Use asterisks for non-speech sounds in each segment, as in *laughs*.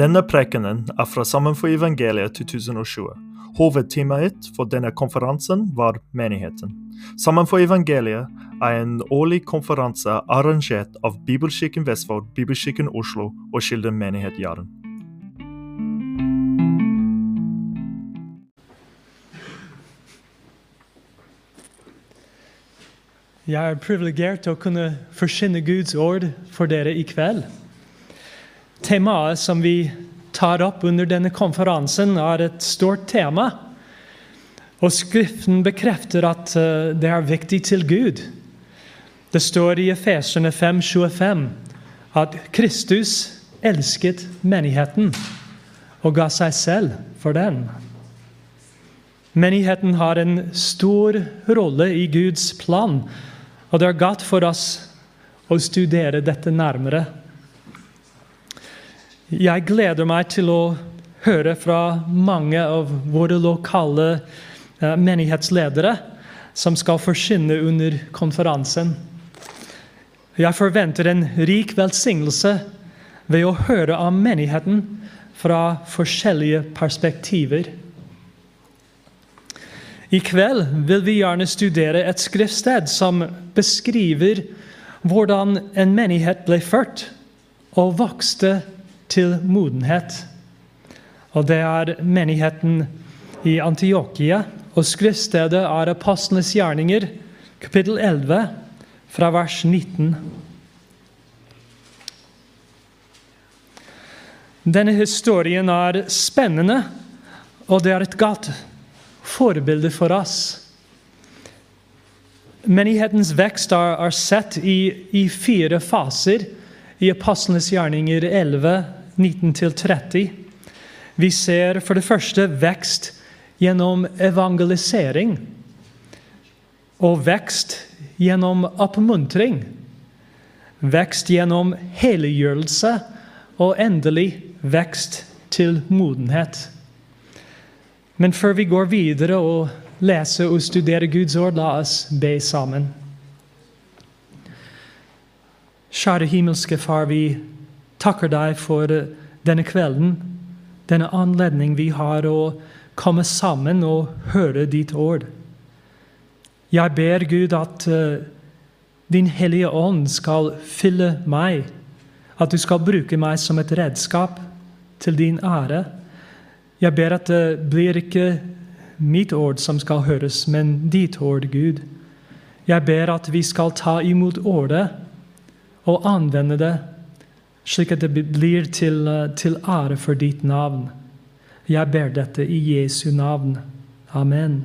Denne prekenen er fra Sammen for evangeliet 2020. Hovedtemaet for denne konferansen var menigheten. Sammen for evangeliet er en årlig konferanse arrangert av Bibelkirken Vestfold, Bibelkirken Oslo og Kilden menighet Jaren. Jeg er privilegert til å kunne forsyne Guds ord for dere i kveld. Temaet som vi tar opp under denne konferansen, er et stort tema. Og Skriften bekrefter at eh, det er viktig til Gud. Det står i Efeserne 5,25 at Kristus elsket menigheten og ga seg selv for den. Menigheten har en stor rolle i Guds plan, og det er godt for oss å studere dette nærmere. Jeg gleder meg til å høre fra mange av våre lokale eh, menighetsledere som skal forsyne under konferansen. Jeg forventer en rik velsignelse ved å høre om menigheten fra forskjellige perspektiver. I kveld vil vi gjerne studere et skriftsted som beskriver hvordan en menighet ble ført og vokste til modenhet. Og Det er menigheten i Antiokia. Og skriftstedet er Apostlenes gjerninger, kapittel 11, fra vers 19. Denne historien er spennende, og det er et godt forbilde for oss. Menighetens vekst er, sett i, i, fire faser i Apostlenes gjerninger 11, 19-30. Vi ser for det første vekst gjennom evangelisering. Og vekst gjennom oppmuntring. Vekst gjennom helliggjørelse. Og endelig vekst til modenhet. Men før vi går videre og leser og studerer Guds ord, la oss be sammen. Kjære himmelske Far, vi takker deg for eh, denne kvelden, denne anledning vi har å komme sammen og høre ditt ord. Jeg ber Gud at uh, Din Hellige Ånd skal fylle meg, at du skal bruke meg som et redskap til din ære. Jeg ber at det blir ikke mitt ord som skal høres, men ditt ord, Gud. Jeg ber at vi skal ta imot ordet og anvende det slik at det blir til, eh, til ære for ditt navn. Jeg ber dette i Jesu navn. Amen.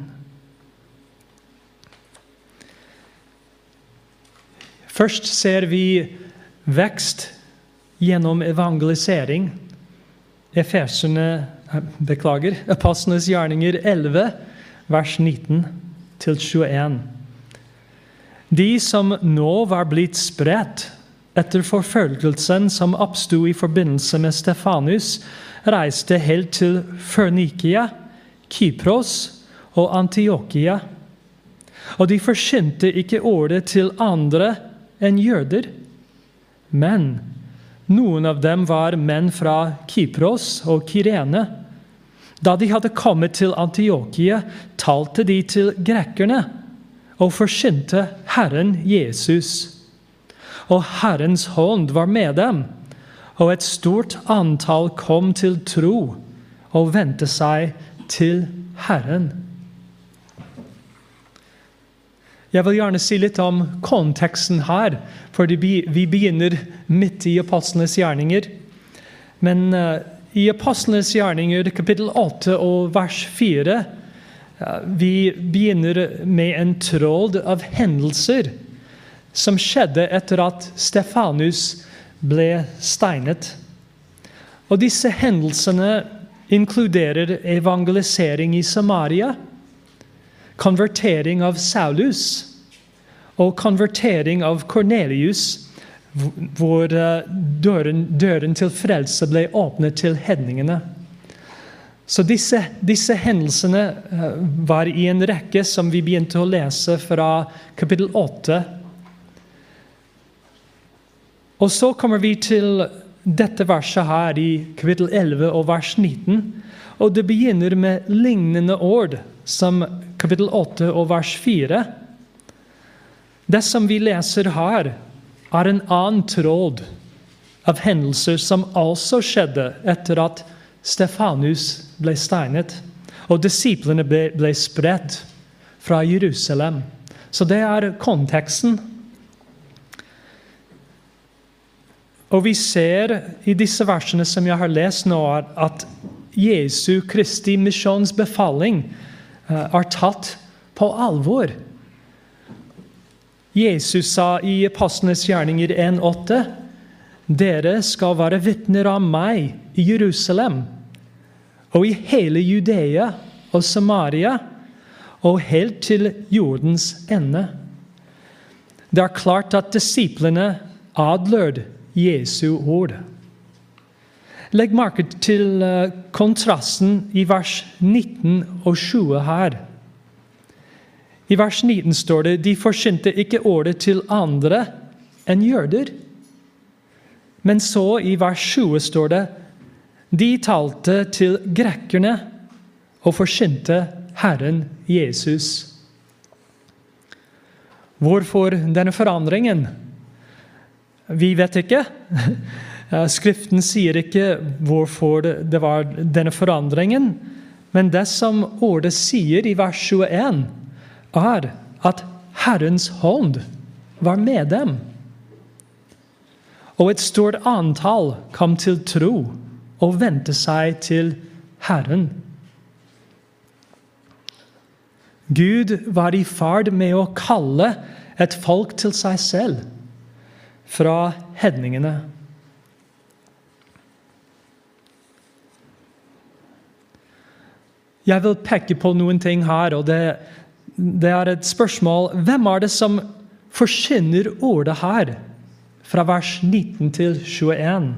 Først ser vi vekst gjennom evangelisering. Efesene, eh, Beklager. Apostlenes gjerninger 11, vers 19 21. De som nå var blitt spredt etter forfølgelsen som oppsto i forbindelse med Stefanus, reiste helt til Førnikia, Kypros og Antiokia. Og de forsynte ikke ordet til andre enn jøder. Men noen av dem var menn fra Kypros og Kirene. Da de hadde kommet til Antiokia, talte de til grekerne og forsynte Herren Jesus og Herrens hånd var med dem. Og et stort antall kom til tro og vendte seg til Herren. Jeg vil gjerne si litt om konteksten her, for vi begynner midt i apostlenes gjerninger. Men uh, i apostlenes gjerninger, kapittel 8 og vers 4, uh, vi begynner med en tråd av hendelser som skjedde etter at Stefanus ble steinet. Og disse hendelsene inkluderer evangelisering i Samaria, konvertering av Saulus og konvertering av Kornelius, hvor eh, døren, døren til frelse ble åpnet til hedningene. Så disse, disse, hendelsene eh, var i en rekke som vi begynte å lese fra kapittel 8 og så kommer vi til dette verset her i kapittel 11 og vers 19. Og det begynner med lignende ord som kapittel 8 og vers 4. Det som vi leser her, er en annen tråd av hendelser som også skjedde etter at Stefanus ble steinet, og disiplene ble, ble spredt fra Jerusalem. Så det er konteksten. Og vi ser i disse versene som jeg har lest nå, at Jesu Kristi misjonsbefaling eh, er tatt på alvor. Jesus sa i Apostlenes gjerninger 1,8.: Dere skal være vitner av meg i Jerusalem og i hele Judea og Samaria og helt til jordens ende. Det er klart at disiplene adlød Jesu ord. Legg merke til eh, kontrasten i vers 19 og 20 her. I vers 19 står det de forsynte ikke ordet til andre enn jøder. Men så i vers 20 står det de talte til grekkerne og forsynte Herren Jesus. Hvorfor denne forandringen? Vi vet ikke. *laughs* Skriften sier ikke hvorfor det var denne forandringen. Men det som ordet sier i vers 21, er at Herrens hånd var med dem. Og et stort antall kom til tro og vendte seg til Herren. Gud var i ferd med å kalle et folk til seg selv fra hedningene. Jeg vil peke på noen ting her, og det, det er et spørsmål Hvem er det som forkynner ordet her, fra vers 19 til 21?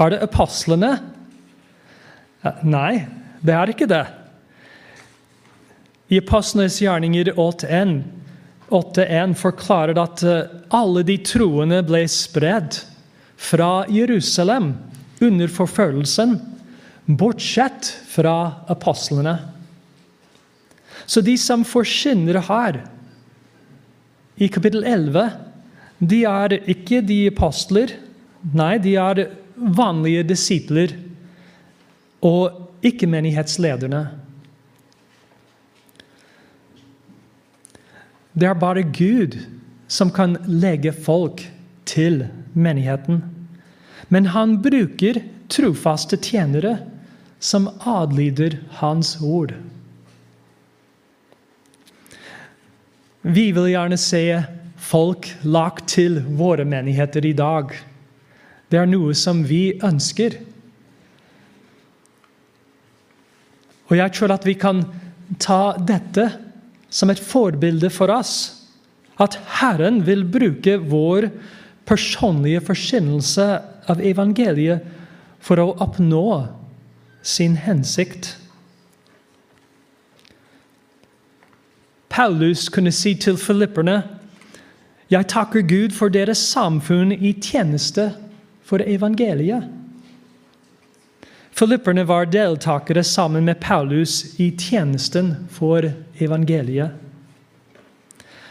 Er det apostlene? Nei, det er ikke det. I Apostlenes gjerninger 8.1 forklarer at eh, alle de troende ble spredd fra Jerusalem under forfølgelsen, bortsett fra apostlene. Så de som forkynner her, i kapittel 11, de er ikke de apostler. Nei, de er vanlige disipler og ikke menighetslederne. Det er bare Gud som kan legge folk til menigheten. Men han bruker trofaste tjenere som adlyder hans ord. Vi vil gjerne se folk lagt til våre menigheter i dag. Det er noe som vi ønsker. Og jeg tror at vi kan ta dette som et forbilde for oss. At Herren vil bruke vår personlige forkynnelse av evangeliet for å oppnå sin hensikt. Paulus kunne si til filipperne jeg takker Gud for deres samfunn i tjeneste for evangeliet. Filipperne var deltakere sammen med Paulus i tjenesten for evangeliet.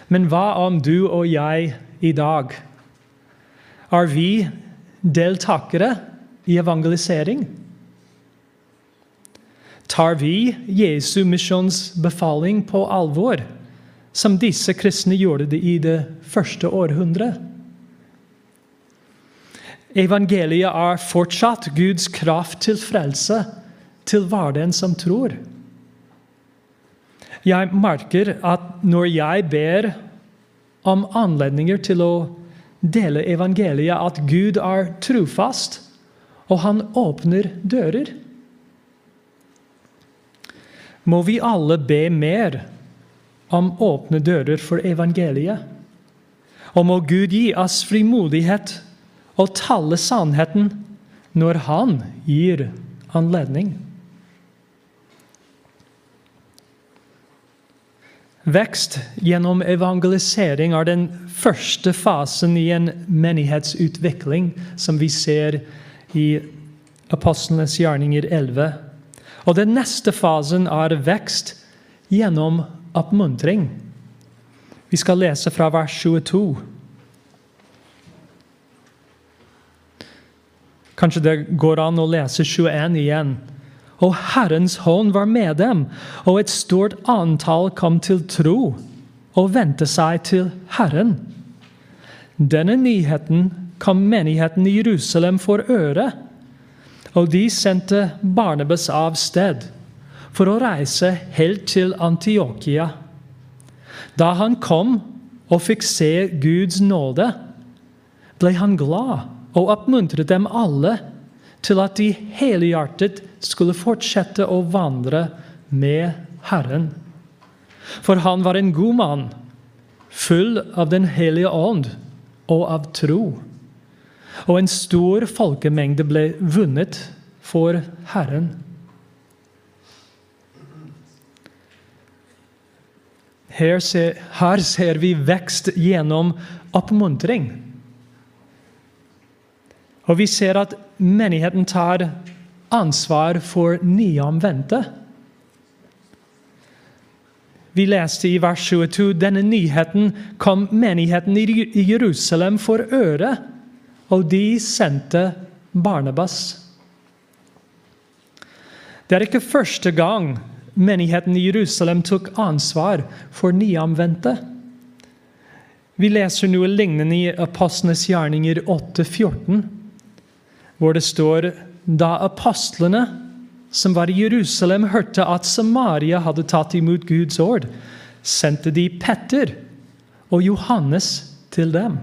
Men hva om du og jeg i dag? Er vi deltakere i evangelisering? Tar vi Jesu misjonsbefaling på alvor, som disse kristne gjorde det i det første århundret? Evangeliet er fortsatt Guds kraft til frelse til hver den som tror. Jeg merker at når jeg ber om anledninger til å dele evangeliet, at Gud er trufast, og han åpner dører. Må vi alle be mer om åpne dører for evangeliet? Og må Gud gi oss frimodighet og tale sannheten når han gir anledning. Vekst gjennom evangelisering er den første fasen i en menighetsutvikling som vi ser i Apostlenes gjerninger 11. Og den neste fasen er vekst gjennom oppmuntring. Vi skal lese fra vers 22. Kanskje det går an å lese 21 igjen. Og Herrens hånd var med dem, og et stort antall kom til tro og vendte seg til Herren. Denne nyheten kom menigheten i Jerusalem for øre, og de sendte Barnabas av sted for å reise helt til Antiokia. Da han kom og fikk se Guds nåde, ble han glad og oppmuntret dem alle til at de helhjertet skulle fortsette å vandre med Herren. For han var en god mann, full av Den hellige ånd og av tro. Og en stor folkemengde ble vunnet for Herren. Her ser, her ser vi vekst gjennom oppmuntring. Og vi ser at menigheten tar ansvar for nyomvendte. Vi leste i vers 22 denne nyheten kom menigheten i Jerusalem for øre, og de sendte Barnabas. Det er ikke første gang menigheten i Jerusalem tok ansvar for nyomvendte. Vi leser noe lignende i Apostlenes gjerninger 8,14 hvor det står da apostlene som var i Jerusalem, hørte at Samaria hadde tatt imot Guds ord, sendte de Petter og Johannes til dem.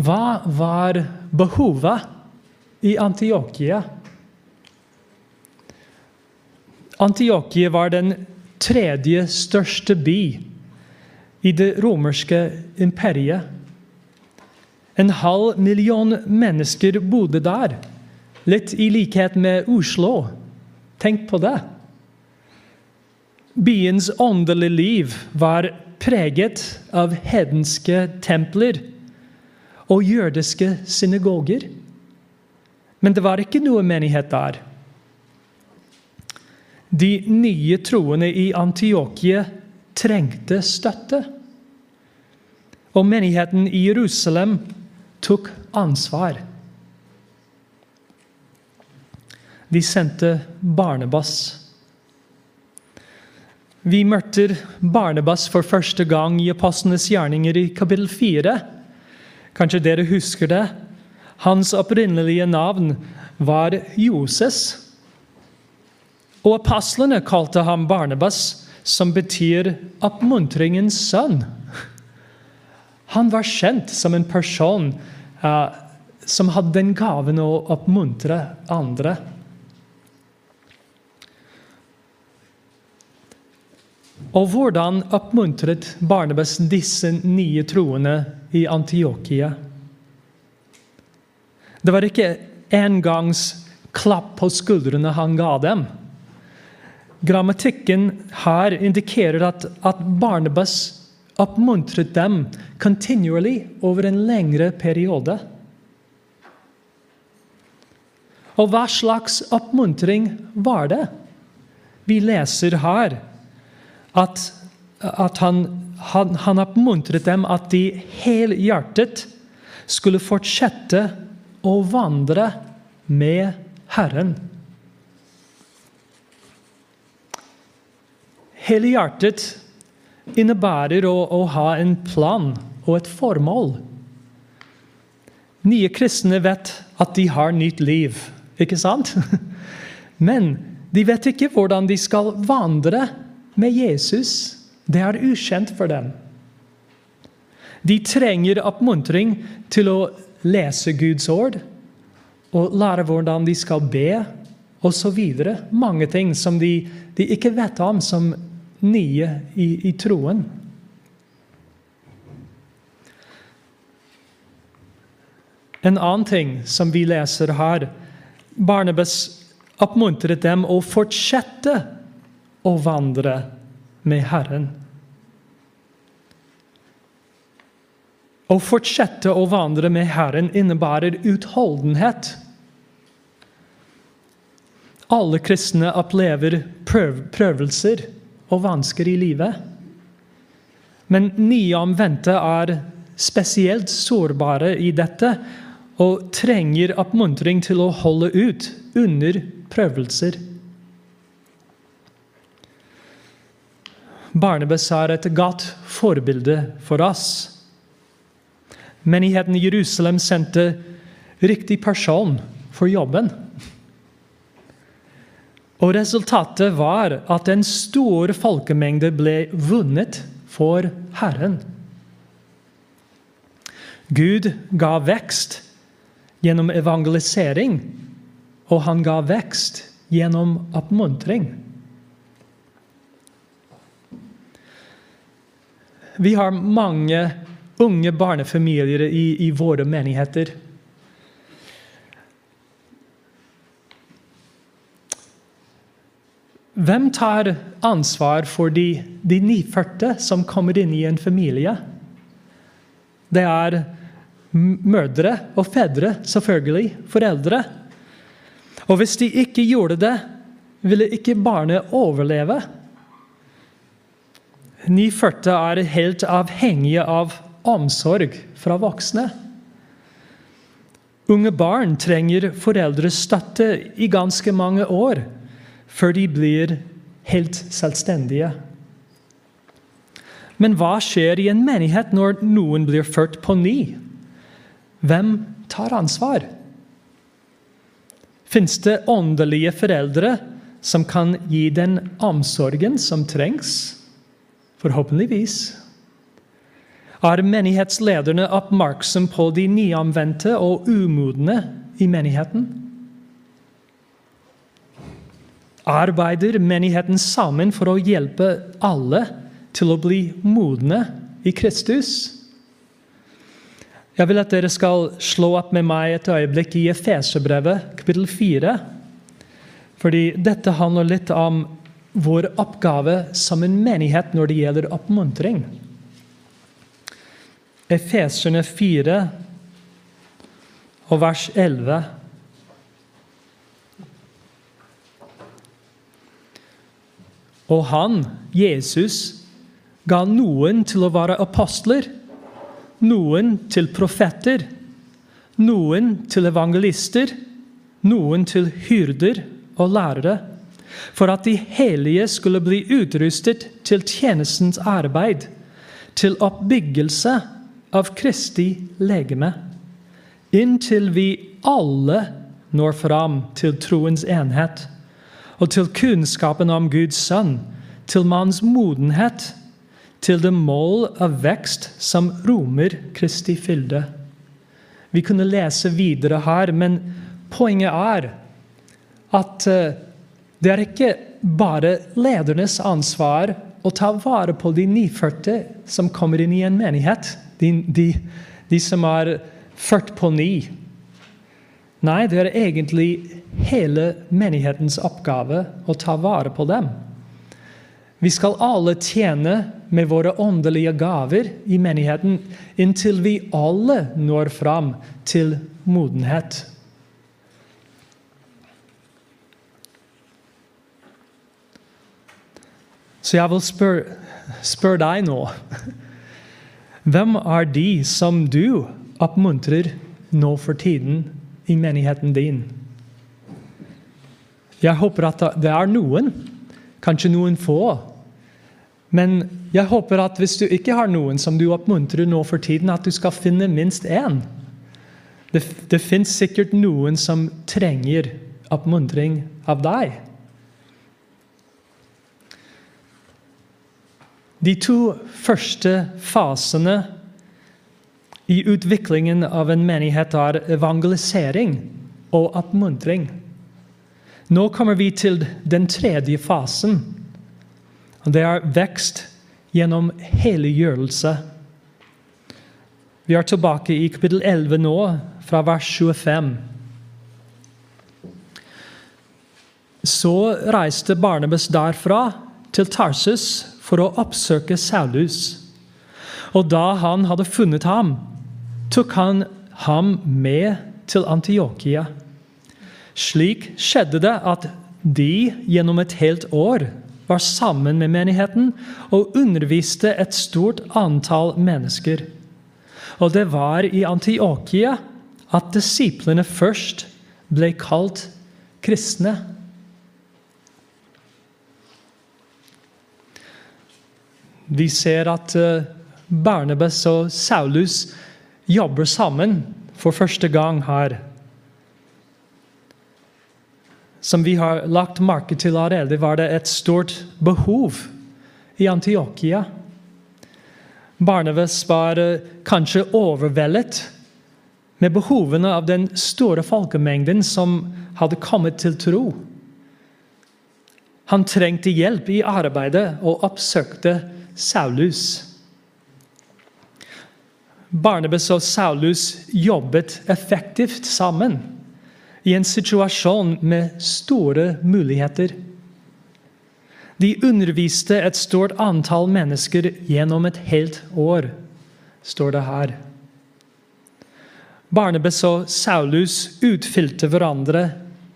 Hva var behovet i Antiokia? Antiokia var den tredje største by i det romerske imperiet. En halv million mennesker bodde der. Litt i likhet med Oslo. Tenk på det. Byens åndelige liv var preget av hedenske templer og jødiske synagoger. Men det var ikke noe menighet der. De nye troende i Antiokia trengte støtte. Og menigheten i Jerusalem tok ansvar. De sendte Barnebas. Vi møter Barnebas for første gang i Apostlenes gjerninger i kapittel 4. Kanskje dere husker det? Hans opprinnelige navn var Joses. Og apostlene kalte ham barnebass, som betyr 'oppmuntringens sønn'. Han var kjent som en person uh, som hadde den gaven å oppmuntre andre. Og hvordan oppmuntret Barnabas disse nye troende i Antiokia? Det var ikke engangs klapp på skuldrene han ga dem. Grammatikken her indikerer at, at Barnabas oppmuntret dem continually over en lengre periode. Og hva slags oppmuntring var det? Vi leser her at, at han, han, han oppmuntret dem at de helhjertet skulle fortsette å vandre med Herren. Helhjertet innebærer å, å ha en plan og et formål. Nye kristne vet at de har nytt liv, ikke sant? *laughs* Men de vet ikke hvordan de skal vandre med Jesus. Det er ukjent for dem. De trenger oppmuntring til å lese Guds ord og lære hvordan de skal be, osv. Mange ting som de, de ikke vet om, som nye i, i troen. En annen ting som vi leser her Barnabas oppmuntret dem å fortsette å vandre med Herren. Å fortsette å vandre med Herren innebærer utholdenhet. Alle kristne opplever prøv prøvelser og vansker i livet. Men nyomvendte er spesielt sårbare i dette og trenger oppmuntring til å holde ut under prøvelser. Barnebes er et godt forbilde for oss. Menigheten i Jerusalem sendte riktig person for jobben. Og resultatet var at en stor folkemengde ble vunnet for Herren. Gud ga vekst gjennom evangelisering, og han ga vekst gjennom oppmuntring. Vi har mange unge barnefamilier i, i våre menigheter. Hvem tar ansvar for de, de nyfødte som kommer inn i en familie? Det er mødre og fedre, selvfølgelig. Foreldre. Og hvis de ikke gjorde det, ville ikke barnet overleve. Nyfødte er helt avhengige av omsorg fra voksne. Unge barn trenger foreldres støtte i ganske mange år før de blir helt selvstendige. Men hva skjer i en menighet når noen blir ført på ny? Hvem tar ansvar? Fins det åndelige foreldre som kan gi den omsorgen som trengs? Forhåpentligvis. Er menighetslederne oppmerksom på de nyomvendte og umodne i menigheten? Arbeider menigheten sammen for å hjelpe alle til å bli modne i Kristus? Jeg vil at dere skal slå opp med meg et øyeblikk i Efeserbrevet, kapittel 4. Fordi dette handler litt om vår oppgave som en menighet når det gjelder oppmuntring. Efeserne 4 og vers 11. Og han, Jesus, ga noen til å være apostler, noen til profeter, noen til evangelister, noen til hyrder og lærere, for at de hellige skulle bli utrustet til tjenestens arbeid, til oppbyggelse av Kristi legeme, inntil vi alle når fram til troens enhet og til kunnskapen om Guds sønn, til manns modenhet, til det mål av vekst som romer Kristi fylde. Vi kunne lese videre her, men poenget er at eh, det er ikke bare ledernes ansvar å ta vare på de nyfødte som kommer inn i en menighet. De, de, de som er ført på ny. Nei, det er egentlig hele menighetens oppgave å ta vare på dem. Vi skal alle tjene med våre åndelige gaver i menigheten inntil vi alle når fram til modenhet. Så jeg vil spørre spør deg nå Hvem er de som du oppmuntrer nå for tiden i menigheten din? Jeg håper at det er noen, kanskje noen få. Men jeg håper at hvis du ikke har noen som du oppmuntrer nå for tiden, at du skal finne minst én. Det, det fins sikkert noen som trenger oppmuntring av deg. De to første fasene i utviklingen av en menighet er evangelisering og oppmuntring. Nå kommer vi til den tredje fasen. Det er vekst gjennom helliggjørelse. Vi er tilbake i kapittel 11 nå, fra vers 25. Så reiste Barnabas derfra til Tarsus for å oppsøke Saulus. Og da han hadde funnet ham, tok han ham med til Antiokia. Slik skjedde det at de gjennom et helt år var sammen med menigheten og underviste et stort antall mennesker. Og det var i Antiokia at disiplene først ble kalt kristne. Vi ser at eh, Barnabas og Saulus jobber sammen for første gang her. Som vi har lagt merke til allerede, var det et stort behov i Antiokia. Barnabas var eh, kanskje overveldet med behovene av den store folkemengden som hadde kommet til tro. Han trengte hjelp i arbeidet og oppsøkte Saulus. Barnabas og Saulus jobbet effektivt sammen i en situasjon med store muligheter. De underviste et stort antall mennesker gjennom et helt år, står det her. Barnabas og Saulus utfylte hverandre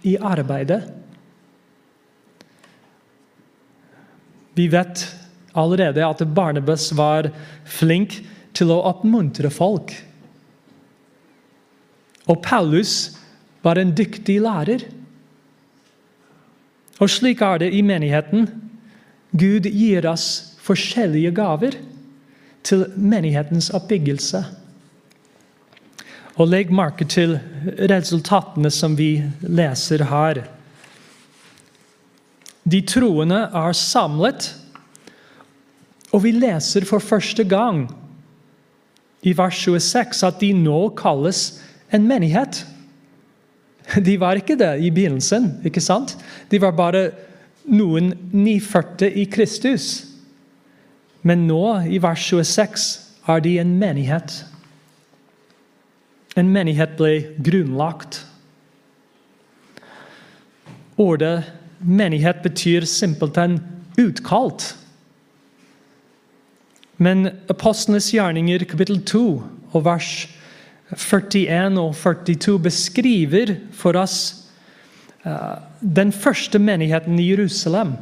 i arbeidet. Vi vet allerede at Barnabas var flink til å oppmuntre folk. Og Paulus var en dyktig lærer. Og slik er det i menigheten. Gud gir oss forskjellige gaver til menighetens oppbyggelse. Og legg merke til resultatene som vi leser her. De troende er samlet, og vi leser for første gang i vers 26 at de nå kalles en menighet. *laughs* De var ikke det i begynnelsen. ikke sant? De var bare noen nyfødte i Kristus. Men nå, i vers 26, er de en menighet. En menighet ble grunnlagt. Ordet menighet betyr simpelthen utkalt. Men Apostlenes gjerninger kapittel 2 og vers 41 og 42 beskriver for oss uh, den første menigheten i Jerusalem.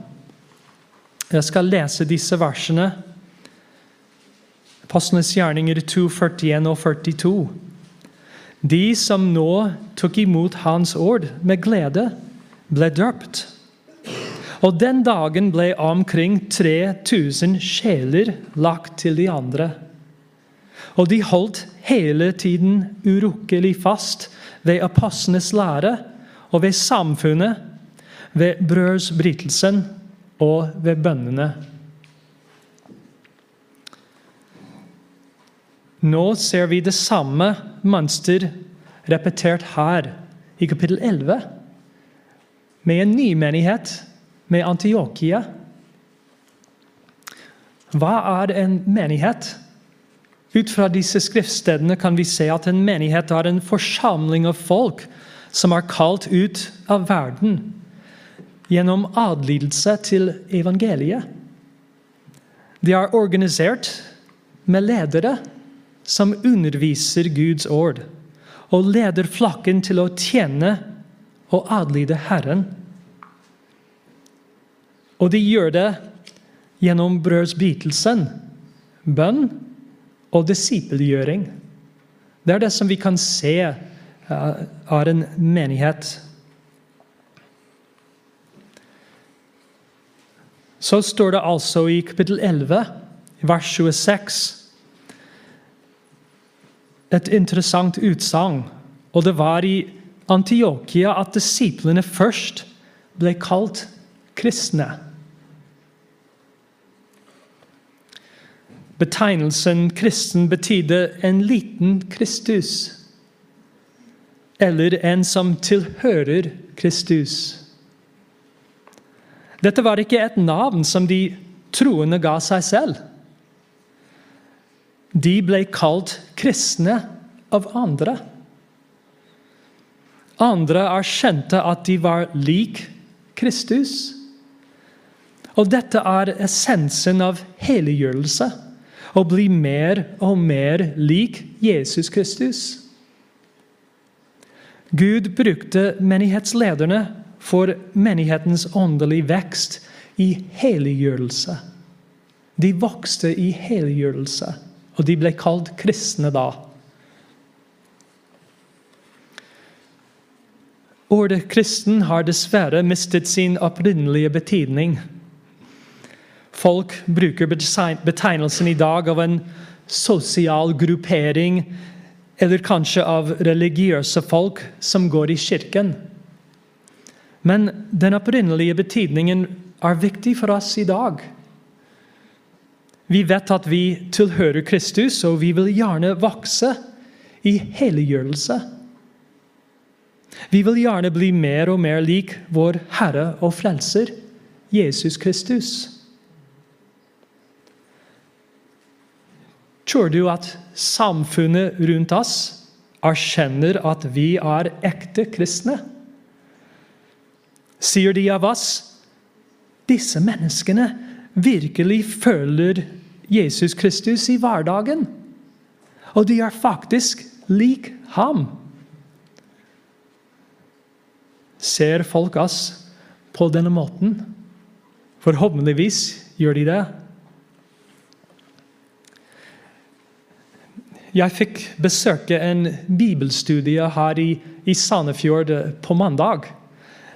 Jeg skal lese disse versene. Apostlenes gjerninger 2, 41 og 42. De som nå tok imot Hans ord med glede, ble døpt. Og den dagen ble omkring 3000 sjeler lagt til de andre. Og de holdt hele tiden urokkelig fast ved apostlenes lære og ved samfunnet, ved brødsbrytelsen og ved bønnene. Nå ser vi det samme mønster repetert her i kapittel 11, med en ny menighet med Antiokia. Hva er en menighet? Ut fra disse skriftstedene kan vi se at en menighet er en forsamling av folk som er kalt ut av verden gjennom adlydelse til evangeliet. De er organisert med ledere som underviser Guds ord, og leder flakken til å tjene og adlyde Herren. Og de gjør det gjennom brødsbitelsen, bønn og disippelgjøring. Det er det som vi kan se av er en menighet. Så står det altså i kapittel 11, vers 26, et interessant utsagn. Og det var i Antiokia at disiplene først ble kalt kristne. Betegnelsen kristen betydde en liten Kristus. Eller en som tilhører Kristus. Dette var ikke et navn som de troende ga seg selv. De ble kalt kristne av andre. Andre erkjente at de var lik Kristus. Og dette er essensen av helliggjørelse. Å bli mer og mer lik Jesus Kristus. Gud brukte menighetslederne for menighetens åndelige vekst i helliggjørelse. De vokste i helliggjørelse, og de ble kalt kristne da. Ordet 'kristen' har dessverre mistet sin opprinnelige betydning. Folk bruker betegnelsen i dag av en sosial gruppering eller kanskje av religiøse folk som går i kirken. Men den opprinnelige betydningen er viktig for oss i dag. Vi vet at vi tilhører Kristus, og vi vil gjerne vokse i helliggjørelse. Vi vil gjerne bli mer og mer lik vår Herre og Frelser, Jesus Kristus. Tror du at samfunnet rundt oss erkjenner at vi er ekte kristne? Sier de av oss disse menneskene virkelig føler Jesus Kristus i hverdagen? Og de er faktisk lik ham. Ser folk oss på denne måten? Forhåpentligvis gjør de det. Jeg fikk besøke en bibelstudie her i, i Sandefjord på mandag.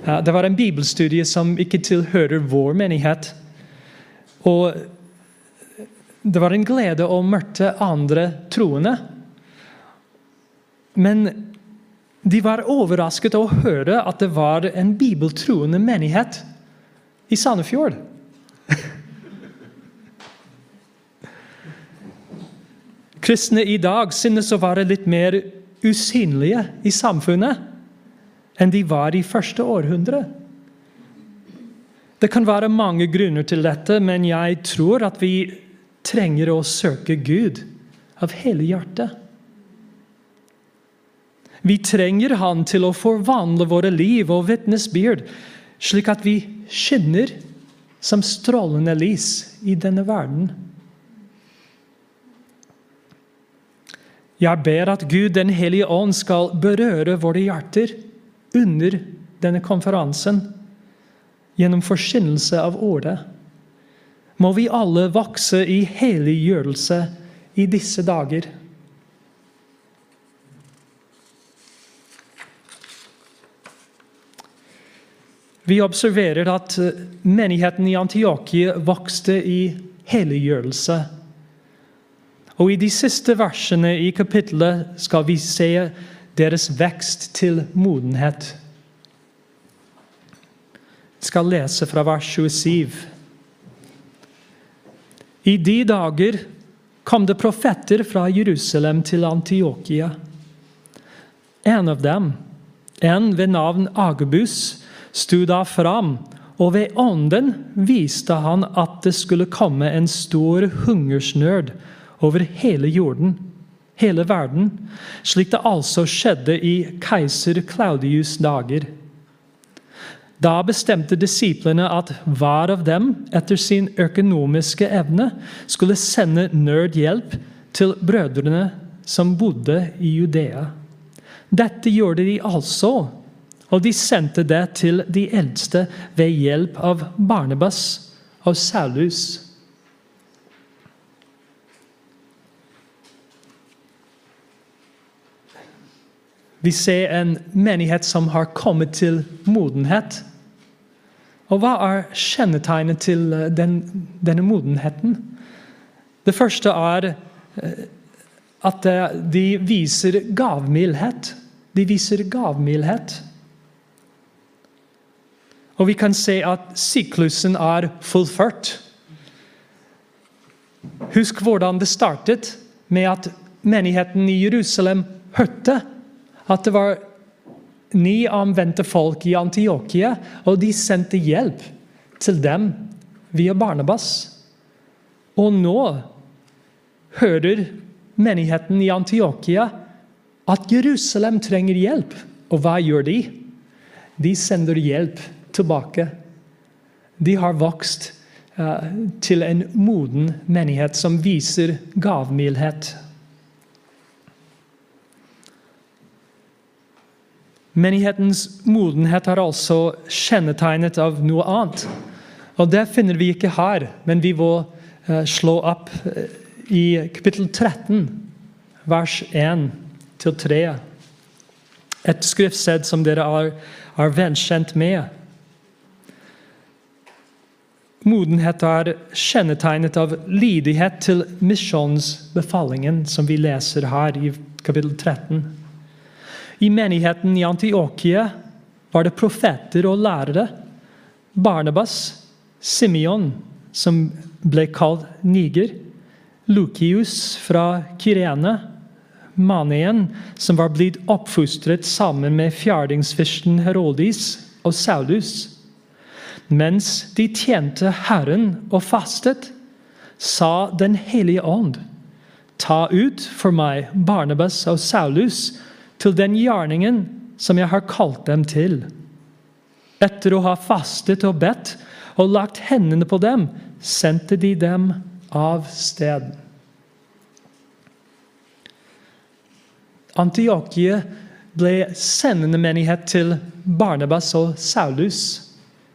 Det var en bibelstudie som ikke tilhører vår menighet. Og det var en glede å møte andre troende. Men de var overrasket å høre at det var en bibeltroende menighet i Sandefjord. *laughs* Kristne i dag synes å være litt mer usynlige i samfunnet enn de var i første århundre. Det kan være mange grunner til dette, men jeg tror at vi trenger å søke Gud av hele hjertet. Vi trenger Han til å forvandle våre liv og vitnesbyrd, slik at vi skinner som strålende lys i denne verden. Jeg ber at Gud, Den hellige ånd, skal berøre våre hjerter under denne konferansen gjennom forkynnelse av ordet. Må vi alle vokse i helliggjørelse i disse dager. Vi observerer at menigheten i Antiokia vokste i helliggjørelse. Og I de siste versene i kapittelet skal vi se deres vekst til modenhet. Jeg skal lese fra vers 27. I de dager kom det profeter fra Jerusalem til Antiokia. En av dem, en ved navn Agabus, sto da fram, og ved ånden viste han at det skulle komme en stor hungersnød over hele jorden, hele verden, slik det altså skjedde i keiser Claudius' dager. Da bestemte disiplene at hver av dem etter sin økonomiske evne skulle sende nødhjelp til brødrene som bodde i Judea. Dette gjorde de altså og de sendte det til de eldste ved hjelp av Barnebas og Saulus. Vi ser en menighet som har kommet til modenhet. Og hva er kjennetegnet til eh, den, denne modenheten? Det første er eh, at eh, de viser gavmildhet. De viser gavmildhet. Og vi kan se at syklusen er fullført. Husk hvordan det startet med at menigheten i Jerusalem hørte at det var ni omvendte folk i Antiokia, og de sendte hjelp til dem via Barnabas. Og nå hører menigheten i Antiokia at Jerusalem trenger hjelp. Og hva gjør de? De sender hjelp tilbake. De har vokst eh, til en moden menighet som viser gavmildhet. Menighetens modenhet er altså kjennetegnet av noe annet. Og Det finner vi ikke her, men vi må eh, slå opp eh, i kapittel 13, vers 1-3. Et skriftsted som dere er, er velkjent med. Modenhet er kjennetegnet av lydighet til misjonsbefalingen, som vi leser her i kapittel 13. I menigheten i Antiokia var det profeter og lærere. Barnabas, Simeon, som ble kalt Niger, Lukius fra Kyrene, Manien, som var blitt oppfostret sammen med fjerdingsfyrsten Herodis og Saulus. Mens de tjente Herren og fastet, sa Den hellige ånd, ta ut for meg Barnabas og Saulus til den gjerningen som jeg har kalt dem til. Etter å ha fastet og bedt og lagt hendene på dem, sendte de dem av sted. Antiokie ble sendende menighet til Barnabas og Saulus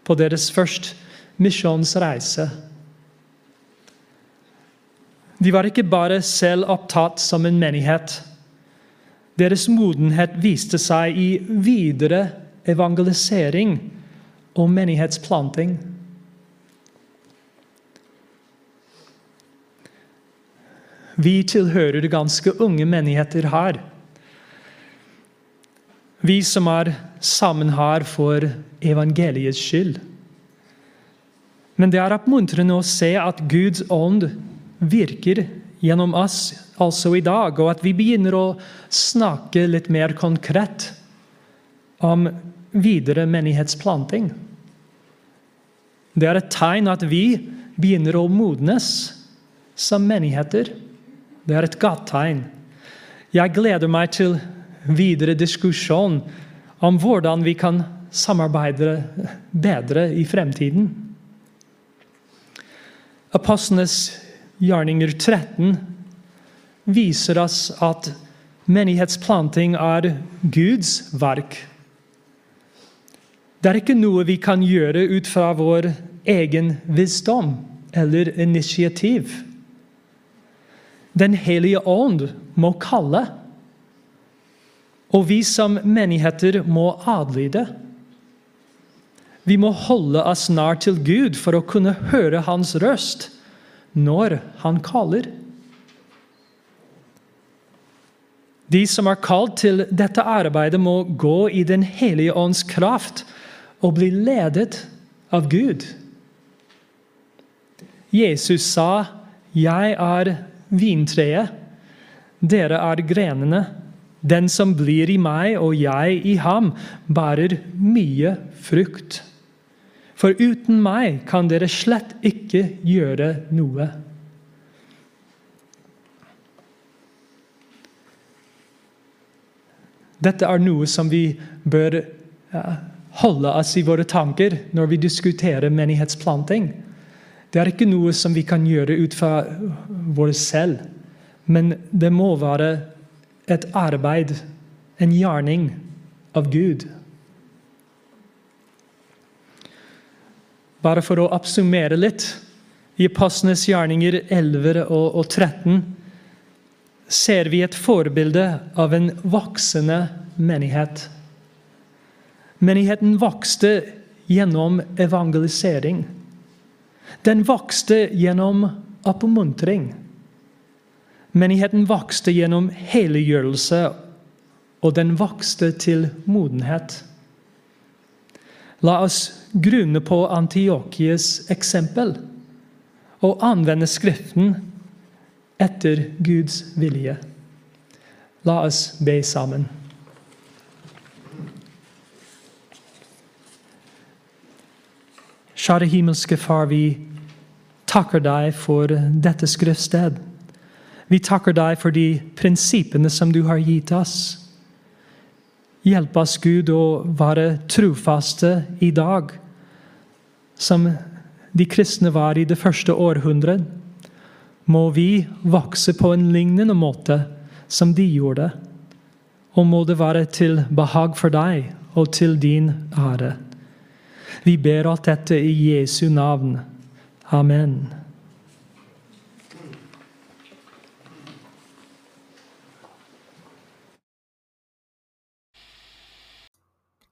på deres første misjonsreise. De var ikke bare selv opptatt som en menighet. Deres modenhet viste seg i videre evangelisering og menighetsplanting. Vi tilhører ganske unge menigheter her. Vi som er sammen her for evangeliets skyld. Men det er oppmuntrende å se at Guds ånd virker gjennom oss altså i dag, og at vi begynner å snakke litt mer konkret om videre menighetsplanting. Det er et tegn at vi begynner å modnes som menigheter. Det er et godt tegn. Jeg gleder meg til videre diskusjon om hvordan vi kan samarbeide bedre i fremtiden. Apostlenes gjerninger 13 viser oss at menighetsplanting er Guds verk. Det er ikke noe vi kan gjøre ut fra vår egen visdom eller initiativ. Den hellige ånd må kalle. Og vi som menigheter må adlyde. Vi må holde oss nær til Gud for å kunne høre Hans røst når Han kaller. De som er kalt til dette arbeidet, må gå i Den hellige ånds kraft og bli ledet av Gud. Jesus sa, 'Jeg er vintreet, dere er grenene.' Den som blir i meg og jeg i ham, bærer mye frukt. For uten meg kan dere slett ikke gjøre noe. Dette er noe som vi bør holde oss i våre tanker når vi diskuterer menighetsplanting. Det er ikke noe som vi kan gjøre ut fra våre selv, men det må være et arbeid, en gjerning av Gud. Bare for å oppsummere litt. I Apostlenes gjerninger 11 og 13 ser vi et forbilde av en voksende menighet. Menigheten vokste gjennom evangelisering. Den vokste gjennom oppmuntring. Menigheten vokste gjennom helliggjørelse, og den vokste til modenhet. La oss grunne på Antiokies eksempel og anvende Skriften etter Guds vilje. La oss be sammen. Kjære himmelske Far, vi takker deg for dette skriftsted. Vi takker deg for de prinsippene som du har gitt oss. Hjelp oss, Gud, å være trofaste i dag, som de kristne var i det første århundret, må vi vokse på en lignende måte som de gjorde. Og må det være til behag for deg og til din ære. Vi ber alt dette i Jesu navn. Amen.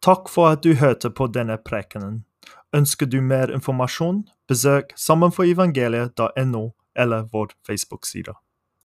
Takk for at du hørte på denne prekenen. Ønsker du mer informasjon, besøk sammenforevangeliet.no eller vår Facebook-side.